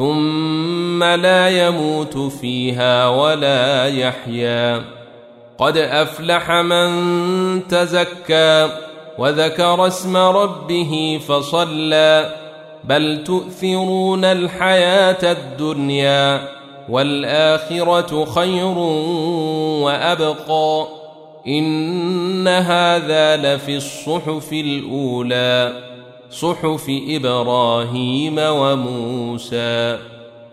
ثم لا يموت فيها ولا يحيا. قد أفلح من تزكى وذكر اسم ربه فصلى. بل تؤثرون الحياة الدنيا والآخرة خير وأبقى. إن هذا لفي الصحف الأولى. صحف إبراهيم وموسى